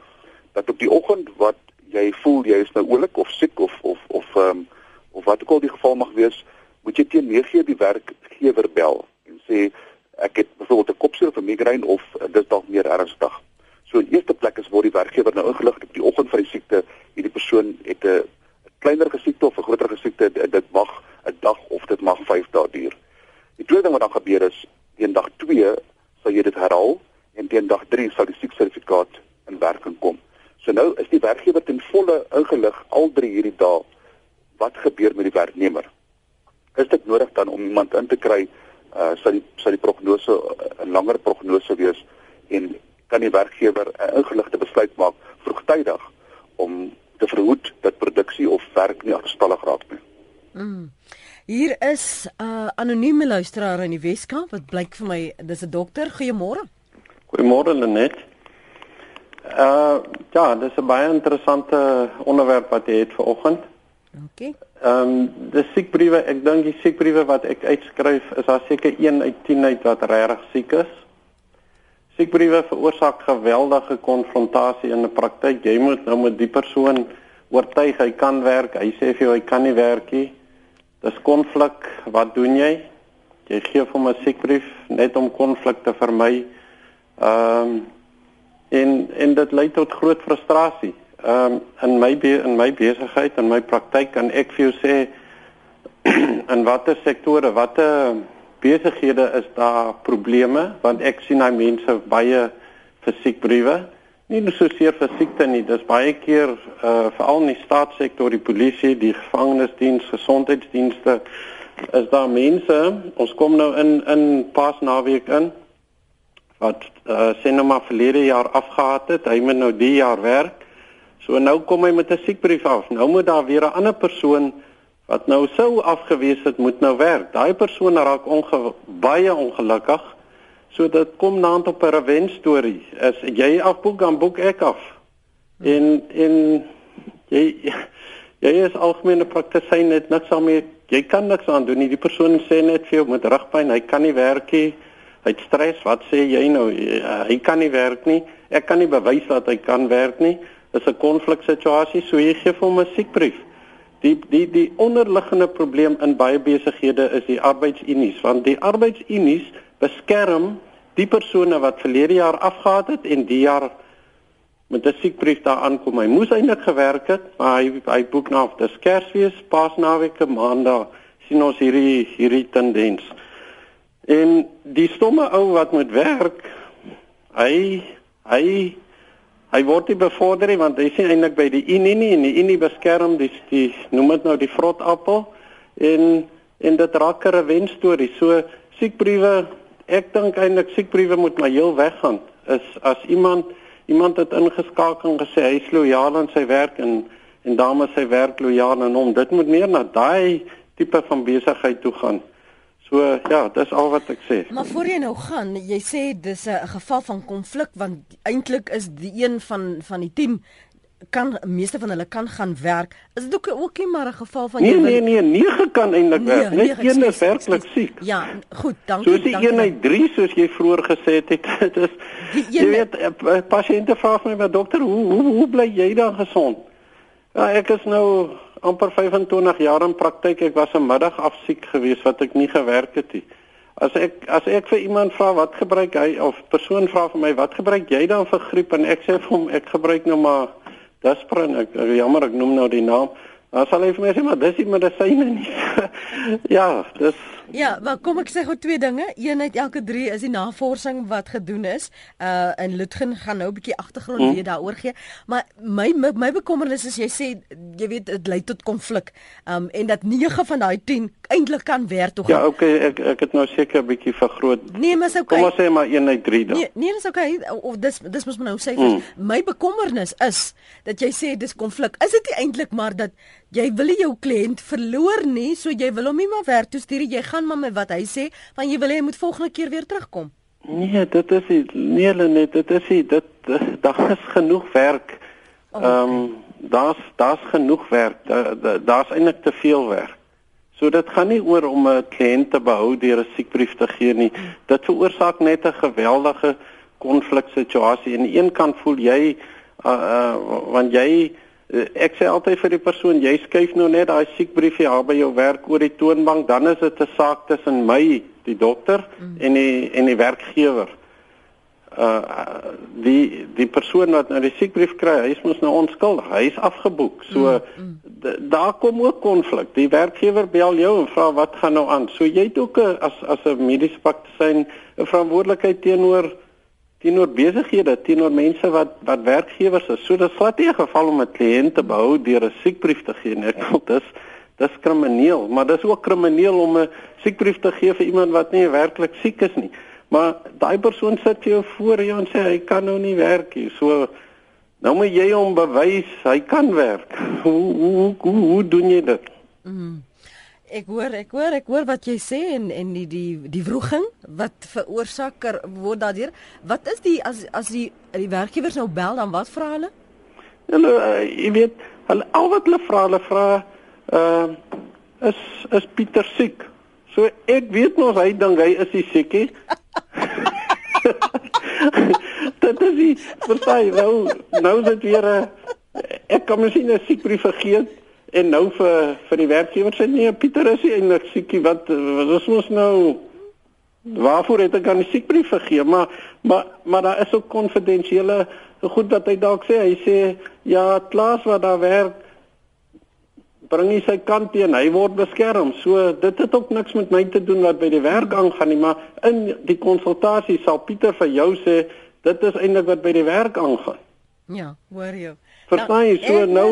dat op die oggend wat jy voel jy is nou oulik of siek of of of ehm um, of wat ook al die geval mag wees, moet jy teen 9:00 die werkgewer bel en sê ek het byvoorbeeld 'n kopseer of 'n migraine of uh, dis dalk meer ernstig. So in eerste plek is word die werkgewer nou ingelig op die oggend van die siekte, hierdie persoon het 'n kleiner gesiekte of 'n groter gesiekte, dit mag 'n dag of dit mag 5 dae duur. Die tweede ding wat dan gebeur is, teen dag 2 sal jy dit herhaal en teen dag 3 sal die sieksertifikaat in werking kom. So nou is die werkgewer ten volle ingelig al drie hierdie dae wat gebeur met die werknemer. Is dit nodig dan om iemand in te kry uh sal die sal die prognose uh, 'n langer prognose wees en kan die werkgewer 'n ingeligte besluit maak vroegtydig om te verhoed dat produksie of werk nie agterstallig raak nie. Mm. Hier is 'n uh, anonieme luisteraar in die Weskaap wat blyk vir my dis 'n dokter. Goeiemôre. Goeiemôre Lenet. Uh ja, dis 'n baie interessante onderwerp wat jy het vanoggend. OK. Ehm um, die siekbriewe, ek dink die siekbriewe wat ek uitskryf is daar seker 1 uit 10 uit wat regtig siek is. Siekbriewe veroorsaak geweldige konfrontasie in 'n praktyk. Jy moet nou met die persoon oortuig hy kan werk. Hy sê vir jou hy kan nie werk nie. Dis konflik. Wat doen jy? Jy gee hom 'n siekbrief net om konflik te vermy. Ehm um, en en dit lei tot groot frustrasie. Ehm um, in my in my besigheid en my praktyk kan ek vir jou sê in watter sektore, watter besighede is daar probleme want ek sien daai mense baie fisiekbriewe. Nie net so seer vir siekte nie, dis baie keer uh veral in die staatssektor, die polisie, die gevangenisdiens, gesondheidsdienste is daar mense, ons kom nou in in Paasnaweek in wat uh, sê nou maar verlede jaar afgehaat het, hy moet nou die jaar werk. So nou kom hy met 'n siekbrief af. Nou moet daar weer 'n ander persoon wat nou sou afgewees het moet nou werk. Daai persoon raak onge baie ongelukkig. So dit kom naand op 'n revenge storie. As jy afboek dan boek ek af. En en jy jy is algemene praktisyn net niks daarmee. Jy kan niks aan doen nie. Die persoon sê net vir jou met rugpyn, hy kan nie werk nie. Hy het stres. Wat sê jy nou? Hy kan nie werk nie. Ek kan nie bewys dat hy kan werk nie. Dis 'n konfliksituasie, so jy gee hom 'n siekbrief. Die die die onderliggende probleem in baie besighede is die arbeidsunies, want die arbeidsunies beskerm die persone wat verlede jaar afgehaat het en die jaar met 'n siekbrief daar aankom. Hy moes eintlik gewerk het, maar hy hy boek nou af. Dis Kersfees, Paasnaweek, Maandag sien ons hierdie hierdie tendens. En die stomme ou wat moet werk, hy hy hy word nie bevorder nie want hy sien eintlik by die Unie nie en die Unie beskerm die die noem dit nou die vrotappel en en dit raak 'n revens storie. So siekbriewe, ek dink eintlik siekbriewe moet maar heel weggaan. Is as iemand iemand het ingeskakel en gesê hy is lojaal aan sy werk en en daarmee sy werk lojaal aan hom. Dit moet meer na daai tipe van besigheid toe gaan. So ja, dis al wat ek sê. Maar voor jy nou gaan, jy sê dis 'n geval van konflik want eintlik is die een van van die team kan meeste van hulle kan gaan werk. Is dit ook ook nie maar 'n geval van nee, Nee nee nege kan eintlik nee, werk. Net een is werklik siek. Ja, goed, dankie. Soos die dankie, een uit 3 soos jy vroeër gesê het, dit is jy weet eh, pasiënte vra my maar dokter, hoe hoe hoe bly jy dan gesond? Ja, ek is nou amper 25 jaar in praktyk. Ek was 'n middag af siek geweest wat ek nie gewerk het nie. As ek as ek vir iemand vra wat gebruik hy of persoon vra vir my wat gebruik jy dan vir griep en ek sê vir hom ek gebruik nou maar Disprin. Ek jammer ek noem nou die naam. Dan sal hy vir my sê maar dis nie medisyne nie. ja, dis Ja, maar kom ek sê gou twee dinge. Een uit elke 3 is die navorsing wat gedoen is. Uh in Lutgen gaan nou 'n bietjie agtergrond hmm. weer daaroor gee. Maar my my, my bekommernis is jy sê jy weet dit lei tot konflik. Um en dat 9 van daai 10 eintlik kan werk toe gaan. Ja, okay, ek ek het nou seker 'n bietjie vergroot. Nee, maar sou okay. Kom ons sê maar 1 uit 3 dan. Nee, nee, dis okay. Of dis dis moet nou sê hmm. my bekommernis is dat jy sê dis konflik. Is dit eintlik maar dat jy wil nie jou kliënt verloor nie, so jy wil hom nie maar werk toe stuur. Jy gaan maar met wat hy sê, want jy wil hê hy moet volgende keer weer terugkom. Nee, dit is nie nee, net dit is nie dit daar is genoeg werk. Oh, ehm um, daar's daar's genoeg werk. Daar's da, eintlik te veel werk. So dit gaan nie oor om 'n kliënt te behou deur 'n siekbrief te gee nie. Dit veroorsaak net 'n geweldige konfliksituasie. Aan die een kant voel jy uh, uh want jy ek sê altyd vir die persoon, jy skuif nou net daai siekbriefie daar by jou werk oor die toonbank, dan is dit 'n saak tussen my, die dokter mm. en die en die werkgewer. Uh die die persoon wat nou die siekbrief kry, hy is mos nou onskuldig. Hy is afgeboek. So mm. mm. daar kom ook konflik. Die werkgewer bel jou en vra wat gaan nou aan. So jy het ook a, as as 'n mediese praktisyn 'n verantwoordelikheid teenoor teenoor besighede, teenoor mense wat wat werkgewers is. So dit glad nie 'n geval om 'n kliënt te behou deur 'n siekbrief te gee nie. Ek dink dis dis krimineel, maar dis ook krimineel om 'n siekbrief te gee vir iemand wat nie werklik siek is nie. Maar daai persoon sit jou voor jou en sê hy kan nou nie werk nie. So nou moet jy hom bewys hy kan werk. Hoe hoe hoe, hoe doen jy dit? Mm. Ek hoor, ek hoor, ek hoor wat jy sê en en die die die wroging wat veroorsaak word daardeur. Wat is die as as die die werkgewers nou bel dan wat vra hulle? Hulle uh, jy weet, hulle al wat hulle vra, hulle vra uh is is Pieter siek. So ek weet mos hy dink hy is die siekie. Dit is die verstaan nou nou is dit weer 'n ek kan miskien 'n siekbrief vergeet en nou vir vir die werkgewer sê nee Pieter is eintlik siekie wat wat is ons nou? Waarvoor het ek aan die siekbrief gegee? Maar maar maar daar is ook konfidensiële goed dat hy dalk sê hy sê ja Klaas wat daar werk bring hy sy kant teen hy word beskerm. So dit het ook niks met my te doen wat by die werk aangaan nie maar in die konsultasie sal Pieter vir jou sê dit is eintlik wat by die werk aangaan. Ja hoor jy Verstaan jy? So nou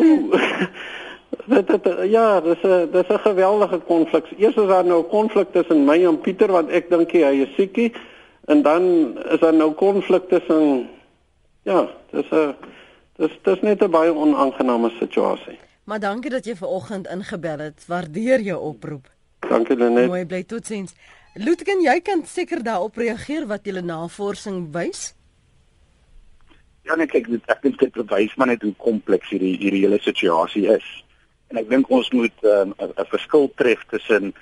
Dit dit ja, dis 'n dis 'n geweldige konflik. Eers is daar nou 'n konflik tussen my en Pieter want ek dink hy is siekie en dan is daar nou konflik tussen ja, dis 'n dis dis net 'n baie onaangename situasie. Maar dankie dat jy ver oggend ingebel het. Waardeer jou oproep. Dankie Lenet. Mooi bly totsiens. Lutgen, jy kan seker daarop reageer wat julle navorsing wys. Ja, net ek ek dink dit bewys maar net hoe kompleks hierdie hierdie hele situasie is. En ek dink ons moet ehm, 'n um, verskil tref tussen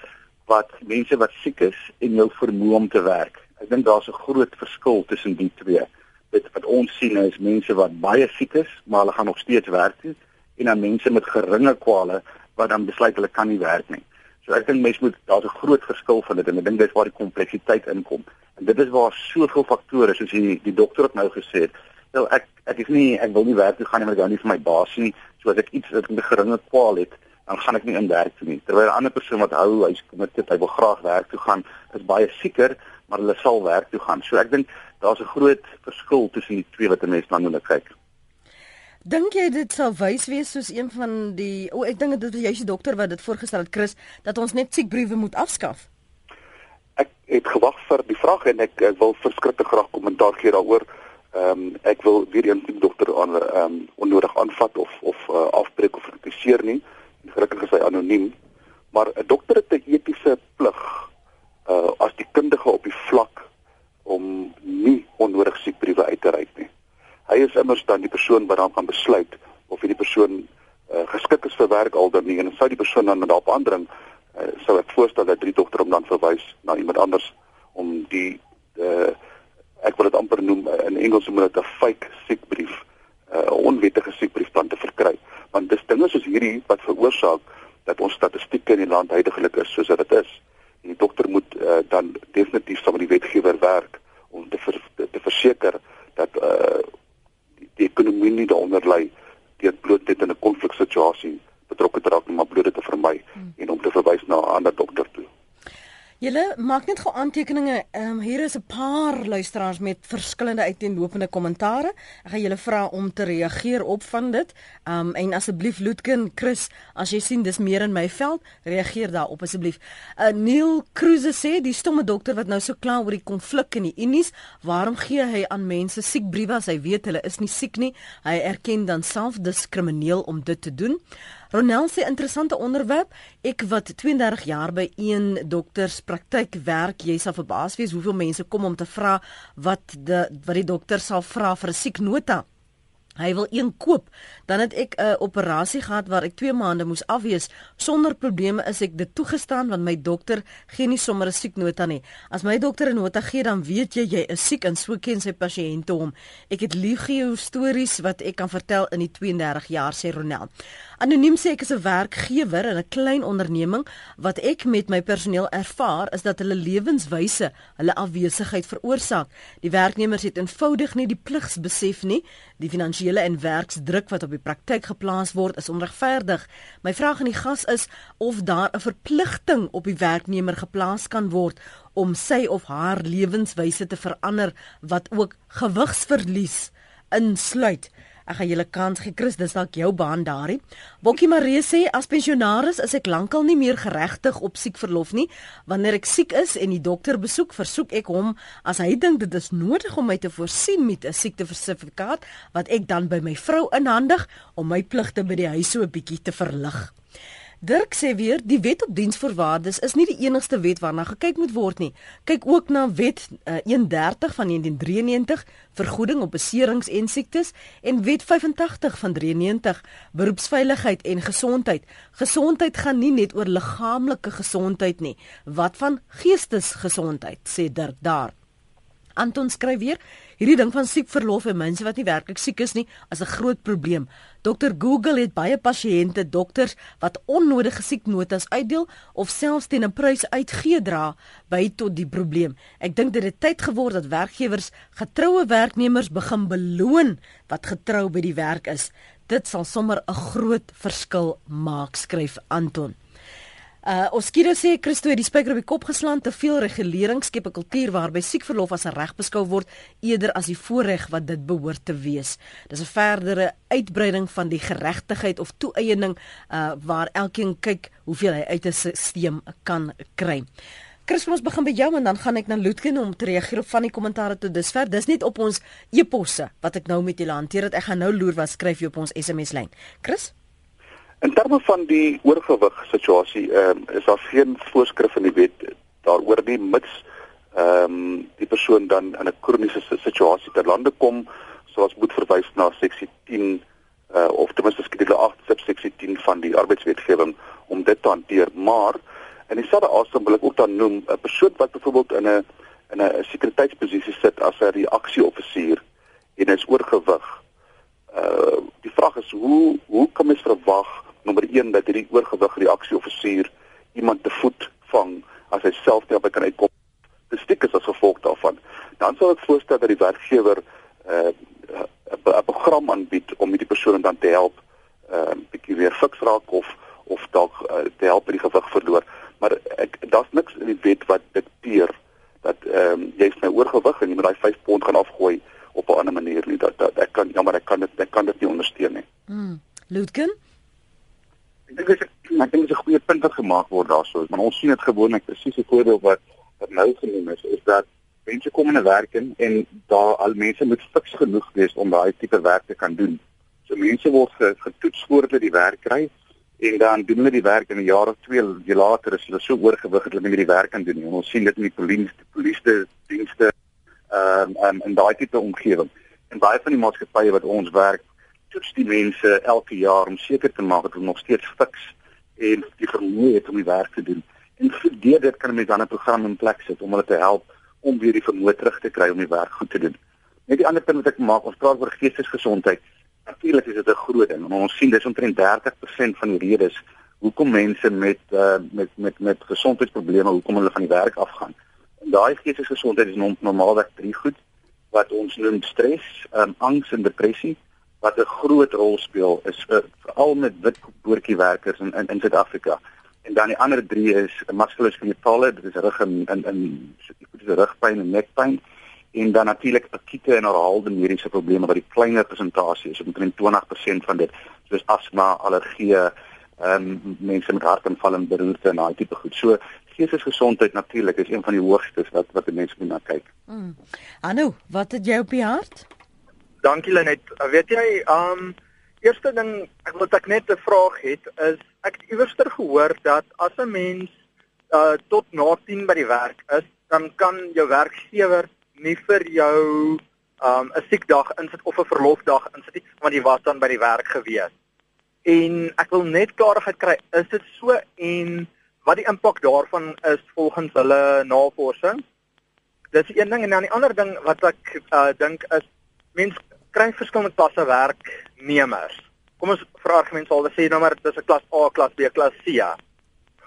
wat mense wat siek is en jou vermoë om te werk. Ek dink daar's 'n groot verskil tussen die twee. Dit wat ons sien is mense wat baie siek is, maar hulle gaan nog steeds werk doen en dan mense met geringe kwale wat dan besluit hulle kan nie werk nie. So ek dink mense moet daar's 'n groot verskil van dit en ek dink dis waar die kompleksiteit inkom. En dit is waar soveel faktore soos die die dokter het nou gesê het. Nou ek ek is nie ek wil nie werk toe gaan nie maar ek hou nie vir my baas nie. So as ek iets wat 'n geringe kwaal het, dan gaan ek nie in werk toe nie. Terwyl 'n ander persoon wat hou, hy's committed, hy wil graag werk toe gaan, is baie seker, maar hulle sal werk toe gaan. So ek dink daar's 'n groot verskil tussen die twee wat 'n mens na moet kyk. Dink jy dit sal wys wees soos een van die o, ek dink dit was juist die dokter wat dit voorgestel het Chris dat ons net siekbriewe moet afskaf? Ek het gewag vir die vraag en ek, ek wil verskriklik graag kommentaar gee daaroor. Ehm um, ek wil weer eens die dokter aan ehm um, onnodig aanvat of of uh, afbreek of kritiseer nie. Gelukkig is hy anoniem, maar 'n dokter het 'n etiese plig uh as die kundige op die vlak om nie onnodig siekbriewe uit te reik nie. Hy is immers dan die persoon wat dan kan besluit of hierdie persoon uh, geskik is vir werk al dan nie en sou die persoon dan daarop aandring uh, sou ek voorstel dat drie dokter hom dan verwys na iemand anders om die ek wil dit amper noem eh, in Engels moet dit 'n fake siekbrief, eh, 'n uh, onwettige siekbrief dan te verkry. Want dis dinge soos hierdie wat veroorsaak dat ons statistieke in die land heidaglik is soos dit is. En die dokter moet uh, dan definitief saam met die wetgewer werk om te ver, te, te verseker dat uh, die, die ekonomie nie daaronder lê deur bloot dit in 'n konfliksituasie betrokke te raak, maar bloot dit te vermy hmm. en om te verwys na 'n ander dokter toe. Julle maak net gou aantekeninge. Ehm um, hier is 'n paar luisteraars met verskillende uiteenlopende kommentare. Ek gaan julle vra om te reageer op van dit. Ehm um, en asseblief Loetkin, Chris, as jy sien dis meer in my veld, reageer daarop asseblief. Uh, Neil Cruise sê die stomme dokter wat nou so kla oor die konflik in die Unies, waarom gee hy aan mense siekbriewe as hy weet hulle is nie siek nie? Hy erken dan self diskrimineel om dit te doen. Ronel sê interessante onderwerp. Ek wat 32 jaar by een dokterspraktyk werk, jy sal verbaas wees hoeveel mense kom om te vra wat die wat die dokter sal vra vir 'n sieknota. Hy wil een koop. Dan het ek 'n uh, operasie gehad waar ek 2 maande moes afwees. Sonder probleme is ek dit toegestaan want my dokter gee nie sommer 'n sieknota nie. As my dokter 'n nota gee, dan weet jy jy is siek en so ken sy pasiënte hom. Ek het legio stories wat ek kan vertel in die 32 jaar sê Ronel. Anoniem sê ek is 'n werkgewer in 'n klein onderneming wat ek met my personeel ervaar is dat hulle lewenswyse hulle afwesigheid veroorsaak. Die werknemers het eenvoudig nie die pligsbesef nie. Die finansiële en werksdruk wat op die praktyk geplaas word is onregverdig. My vraag aan die gas is of daar 'n verpligting op die werknemer geplaas kan word om sy of haar lewenswyse te verander wat ook gewigsverlies insluit. Ek gaan julle kans gee Chris, dis dalk jou baan daarin. Bokkie Marie sê as pensionaris is ek lankal nie meer geregtig op siekverlof nie. Wanneer ek siek is en die dokter besoek, versoek ek hom as hy dink dit is nodig om my te voorsien met 'n siektesertifikaat wat ek dan by my vrou inhandig om my pligte by die huis so 'n bietjie te verlig. Dirk sê weer die wet op diensvoorwaardes is nie die enigste wet waarna gekyk moet word nie. Kyk ook na wet uh, 130 van 1993 vergoeding op beserings en siektes en wet 85 van 93 beroepsveiligheid en gesondheid. Gesondheid gaan nie net oor liggaamlike gesondheid nie. Wat van geestesgesondheid sê Dirk daar. Anton skryf weer Hierdie ding van siek verlof en mense wat nie werklik siek is nie, is 'n groot probleem. Dr Google het baie pasiënte, dokters wat onnodige sieknotas uitdeel of selfs teen 'n prys uitgee dra by tot die probleem. Ek dink dit het tyd geword dat werkgewers getroue werknemers begin beloon wat getrou by die werk is. Dit sal sommer 'n groot verskil maak, skryf Anton. Uh Oskido sê Christo het die spyker op die kop geslaan te veel regulering skep 'n kultuur waarby siekverlof as 'n reg beskou word eerder as die voorreg wat dit behoort te wees. Dis 'n verdere uitbreiding van die geregtigheid of toeëning uh waar elkeen kyk hoeveel hy uit 'n stelsel kan kry. Chris, ons begin by jou en dan gaan ek na Loetkin om te reageer op van die kommentaare tot dusver. Dis net op ons e-posse wat ek nou met julle hanteer dat ek gaan nou loer wat skryf jy op ons SMS lyn. Chris In terme van die oorgewig situasie, ehm um, is daar geen voorskrif in die wet daaroor nie mits ehm um, die persoon dan in 'n kroniese situasie ter lande kom, so as moet verwys na seksie 10 uh, eh, of ten minste skedule 8 subseksie 10 van die arbeidswetgewing om dit te hanteer. Maar in dieselfde asem wil ek ook dan noem 'n persoon wat byvoorbeeld in 'n in 'n sekuriteitsposisie sit as 'n reaksieoffisier en is oorgewig. Uh die vraag is hoe hoe kan mens verwag nommer 1 dat hierdie oorgewig reaksieoffisier iemand te voet vang as hy self nie op kan uitkom. Dis stiek is as gevolg daarvan. Dan sal ek voorstel dat die werkgewer 'n uh, 'n program aanbied om hierdie persoon dan te help 'n uh, bietjie weer fiks raak of of dalk uh, te help die gewig verloor. Maar ek daar's niks in die wet wat dikteer dat ehm um, jy's nou oorgewig en jy moet daai 5 pond gaan afgooi op 'n ander manier nie. Dat, dat ek kan jammer ek kan dit ek kan dit nie ondersteun nie. Mm. Lutken Ek dink dit is ek dink dit is 'n goeie punt wat gemaak word daarso, maar ons sien dit gewoonlik presies die voorbeeld wat wat nou genoem is, is dat mense kom in 'n werk in en daar al mense moet fiks genoeg wees om daai tipe werk te kan doen. So mense word getoets voordat hulle die werk kry en dan doen hulle die werk in 'n jaar of twee later is hulle so oorgewig dat hulle nie meer die werk kan doen nie. Ons sien dit in die polisie, polisie dienste ehm um, um, in daai tipe omgewing. En baie van die maatskappye wat ons werk toets die mense elke jaar om seker te maak dat hulle nog steeds fiks en die vermoë het om die werk te doen. En vir dit kan mense dan 'n program in plek sit om hulle te help om weer die vermoë terug te kry om die werk goed te doen. Net die ander punt wat ek maak, ons praat oor geestesgesondheid. Natuurlik is dit 'n groot ding. Ons sien dis omtrent 30% van die redes hoekom mense met uh, met met met gesondheidsprobleme hoekom hulle van die werk afgaan. En daai geestesgesondheid is normaalweg drie goed wat ons noem stres, um, angs en depressie wat 'n groot rol speel is uh, veral met wit boortjie werkers in in, in Suid-Afrika. En dan die ander 3 is muskuloskeletal, dit is rug en in in dit is rugpyn en nekpyn en dan natuurlik akute en herhaalde mediese probleme wat die kleiner persentasie is, omtrent 20% van dit, soos asma, allergie, ehm um, mense met hartaanval en beroerte en daai tipe goed. So geestesgesondheid natuurlik is een van die hoogstes wat wat mense moet na kyk. Mm. Anu, wat het jy op die hart? Dankie Lenet. Weet jy, ehm um, eerste ding wil ek net 'n vraag het is ek het iewerster gehoor dat as 'n mens uh tot na 10 by die werk is, dan kan jou werkgewer nie vir jou um 'n siekdag insit of 'n verlofdag insit nie, want jy was dan by die werk gewees. En ek wil net klarigheid kry, is dit so en wat die impak daarvan is volgens hulle navorsing? Dis een ding en dan die ander ding wat ek uh dink is mense kry verskillende klasse werknemers. Kom ons vra argument sal sê nou maar dis 'n klas A, klas B, klas C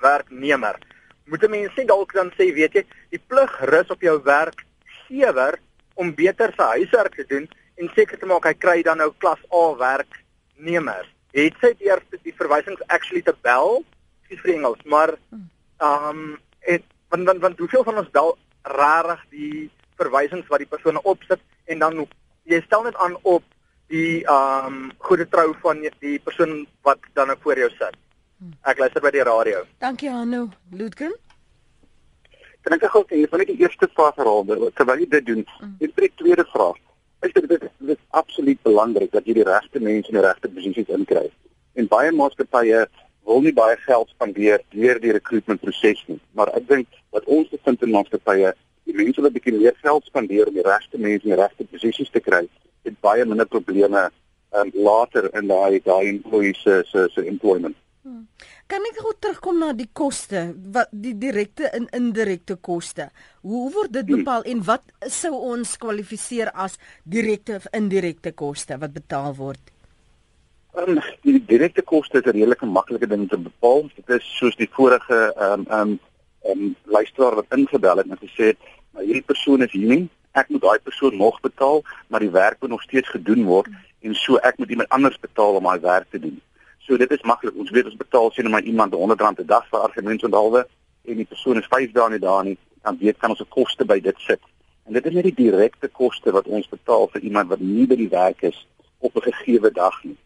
werknemer. Moet 'n mens sê dalk dan sê weet jy, die plig rus op jou werk werkgewer om beter sy huiswerk te doen en seker te maak hy kry dan nou klas A werknemers. Het sy eers die verwysings actually te bel, skiet vir Engels, maar ehm um, en want want want hoeveel van ons bel rarig die verwysings wat die persone opsit en dan jy stel net aan op die ehm um, goeie trou van die persoon wat dan nou voor jou sit. Ek luister by die radio. Dankie Hanno. Ludgen? En ek gou sê, van die eerste vraag herhaal, terwyl jy dit doen, jy het die tweede vraag. Dink dit is dit is absoluut belangrik dat jy die regte mense in die regte posisies inkry. En baie maatskappye wil nie baie geld spandeer deur die rekrutmentproses nie, maar ek dink wat ons vind in maatskappye, mense wat 'n bietjie meer geld spandeer om die regte mense in die regte posisies te kry, het baie minder probleme um, later in daai daai employee se se se employment. Hmm. Kan ek gou terugkom na die koste, wat die direkte en indirekte koste. Hoe word dit hmm. bepaal en wat sou ons kwalifiseer as direkte of indirekte koste wat betaal word? Um, die direkte koste is 'n redelike maklike ding te bepaal. Dit is soos die vorige ehm um, ehm um, um, luisteraar wat ingebel het en gesê het, hierdie persoon is hier nie. Ek moet daai persoon nog betaal, maar die werk moet nog steeds gedoen word en so ek moet iemand anders betaal om daai werk te doen. So dit is maklik. Ons weet ons betaal sien maar iemand R100 'n dag vir argumentsonderhalwe en die persoon is 5 dae nie daar nie, dan weet kan ons se koste by dit sit. En dit is net die direkte koste wat ons betaal vir iemand wat nie by die werk is op 'n gegeewe dag nie.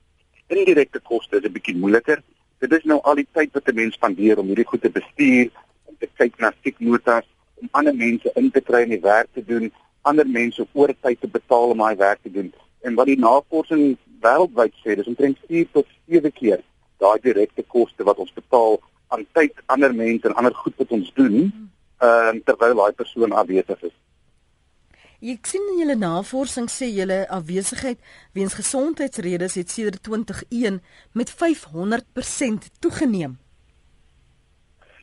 Indirekte koste is 'n bietjie moeiliker. Dit is nou al die tyd wat 'n mens spandeer om hierdie goed te bestuur, om te kyk na sieknotas, om ander mense in te kry om die werk te doen, ander mense oortyd te betaal om daai werk te doen. En wat die navorsing wêreldwyd sê, dis omtrent 4 tot 7 keer daai direkte koste wat ons betaal aan tyd, ander mense en ander goed wat ons doen, ehm uh, terwyl daai persoon afwesig is. Ek sien in julle navorsing sê julle afwesigheid weens gesondheidsredes het sedert 2001 met 500% toegeneem.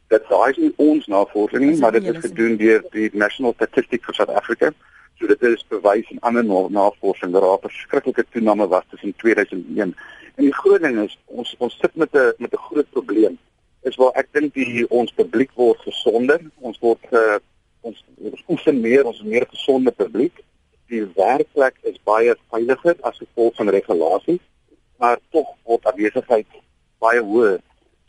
Dit daai is nie ons navorsing nie, maar dit is gedoen deur die National Statistics for South Africa. So dit is bewys in ander navorsing dat daar 'n verskriklike toename was tussen 2001 en die groot ding is ons ons sit met 'n met 'n groot probleem. Is waar ek dink die ons publiek word gesonder, ons word uh, ons ons oefen meer, ons meer gesonde publiek. Die werkplek is baie veiliger as gevolg van regulasies, maar tog word afwesigheid baie hoër.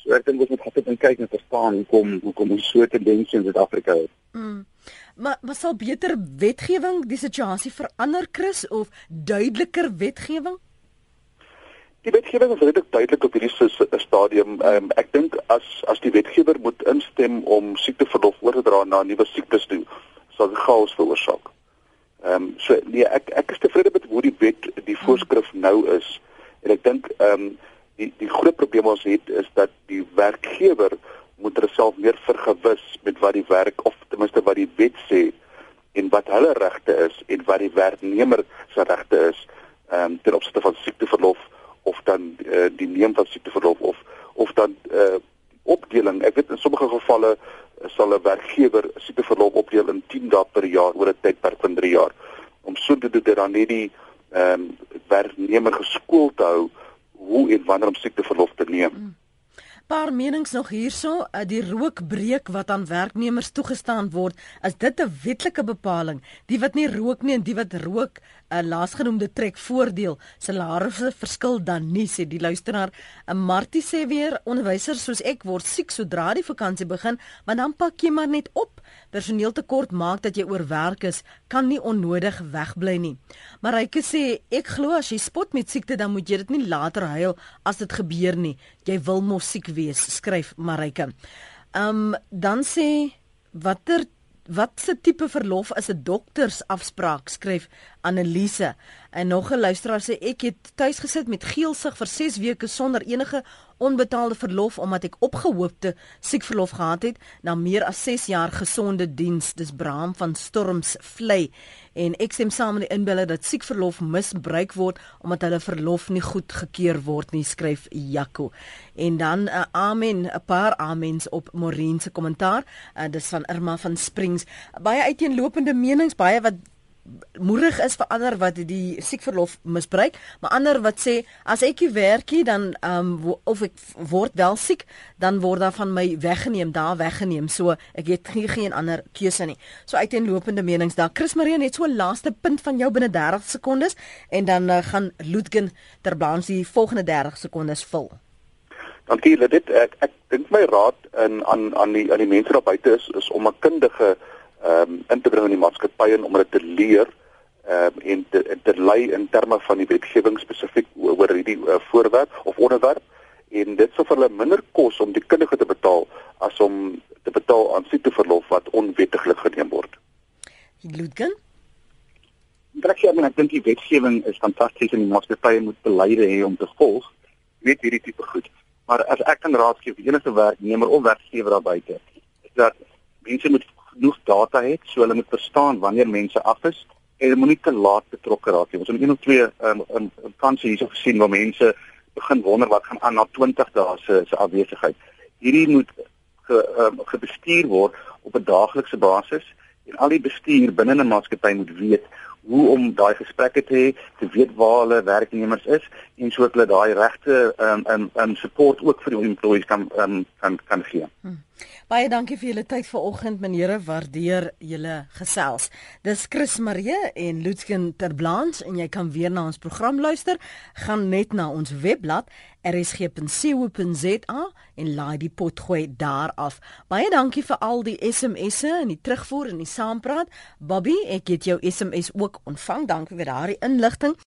So ek dink ons moet gaan kyk en verstaan hoekom hoekom ons so 'n tendens in Suid-Afrika het. Mm. Maar wat sal beter wetgewing die situasie verander Chris of duideliker wetgewing? Die wetgewing is redelik duidelik op hierdie stadium. Um, ek dink as as die wetgewer moet instem om siekteverlof oor te dra na nuwe siektes toe, sal dit chaos veroorsaak. Ehm um, so nee, ek ek is tevrede met hoe die wet die voorskrif nou is. En ek dink ehm um, die die groot probleem ons het is dat die werkgewer moet hulle self meer vergewis met wat die werk of ten minste wat die wet sê en wat hulle regte is en wat die werknemer se regte is um, ten opsigte van siekteverlof of dan uh, die neem van siekteverlof of of dan uh, opdeling. Ek weet in sommige gevalle sal 'n werkgewer siekteverlof opdeel in 10 dae per jaar oor 'n tydperk van 3 jaar. Om so te doen dat dan net die ehm um, werknemer geskool te hou hoe en wanneer om siekteverlof te neem. Mm. Paar menings nog hierso, uh, die rookbreek wat aan werknemers toegestaan word, is dit 'n wetlike bepaling? Die wat nie rook nie en die wat rook, 'n uh, laasgenoemde trek voordeel. Salarisse verskil dan nie, sê die luisteraar. 'n uh, Martie sê weer onderwysers soos ek word siek sodra die vakansie begin, maar dan pak jy maar net op. Personeeltekort maak dat jy oorwerk is, kan nie onnodig wegbly nie. Maryke sê ek glo as jy spot met siekte dan moet jy dit nie later huil as dit gebeur nie. Jy wil mos siek wees, skryf Maryke. Ehm um, dan sê watter watse tipe verlof is 'n doktersafspraak skryf Annelise en nog 'n luisteraar sê ek het tuis gesit met geelsig vir 6 weke sonder enige onbetaalde verlof omdat ek opgehoopte siekverlof gehad het na meer as 6 jaar gesonde diens. Dis Braam van Storms Vlei en ek stem saam met die inbeller dat siekverlof misbruik word omdat hulle verlof nie goed gekeur word nie skryf Jaco en dan 'n uh, amen 'n paar amens op Morien se kommentaar. Uh, dis van Irma van Springs. Baie uiteenlopende menings baie wat moedig is vir ander wat die siekverlof misbruik, maar ander wat sê as ek nie werkie dan ehm um, of ek word wel siek, dan word daar van my weggeneem, daar weggeneem. So ek het nie geen ander keuse nie. So uiteenlopende menings daar. Chris Marie net so 'n laaste punt van jou binne 30 sekondes en dan uh, gaan Ludgen ter balans die volgende 30 sekondes vul. Dankie Lidit. Ek ek dink my raad in aan aan die aan die mense daar buite is is om 'n kundige ehm um, in te bring in die maatskappy en om dit te leer ehm um, en te te lei in terme van die wetgewing spesifiek oor hierdie uh, voorwerp of onderwerp en dit sou vir hulle minder kos om die kundige te betaal as om te betaal aan siekteverlof wat onwettiglik geneem word. Ludgen Ek sê ek dink die wetgewing is fantasties en die maatskappye moet beleide hê om te volg. Weet hierdie tipe goed. Maar as ek kan raad gee vir enige werknemer of werkgewer daar buite, is dat mense moet genoeg data het so hulle moet verstaan wanneer mense af is en moenie te laat betrokke raak nie. Ons het een of twee um, in kanse hierso gesien waar mense begin wonder wat gaan aan na 20 dae se se afwesigheid. Hierdie moet ge, um, gebestuur word op 'n daaglikse basis en al die bestuur binne 'n maatskappy moet weet hoe om daai gesprekke te hê, te weet waar hulle werknemers is en sodat hulle daai regte um, um, um support ook vir die employees kan um, kan kan gee. Hmm. Baie dankie vir julle tyd vanoggend, meneere. Waardeer julle gesels. Dis Chris Marie en Lutsken Terblanche en jy kan weer na ons program luister. Gaan net na ons webblad rsg.co.za en laai die potgooi daar af. Baie dankie vir al die SMS'e en die terugvoer en die saampraat. Bobby, ek het jou SMS ook ontvang. Dankie vir daardie inligting.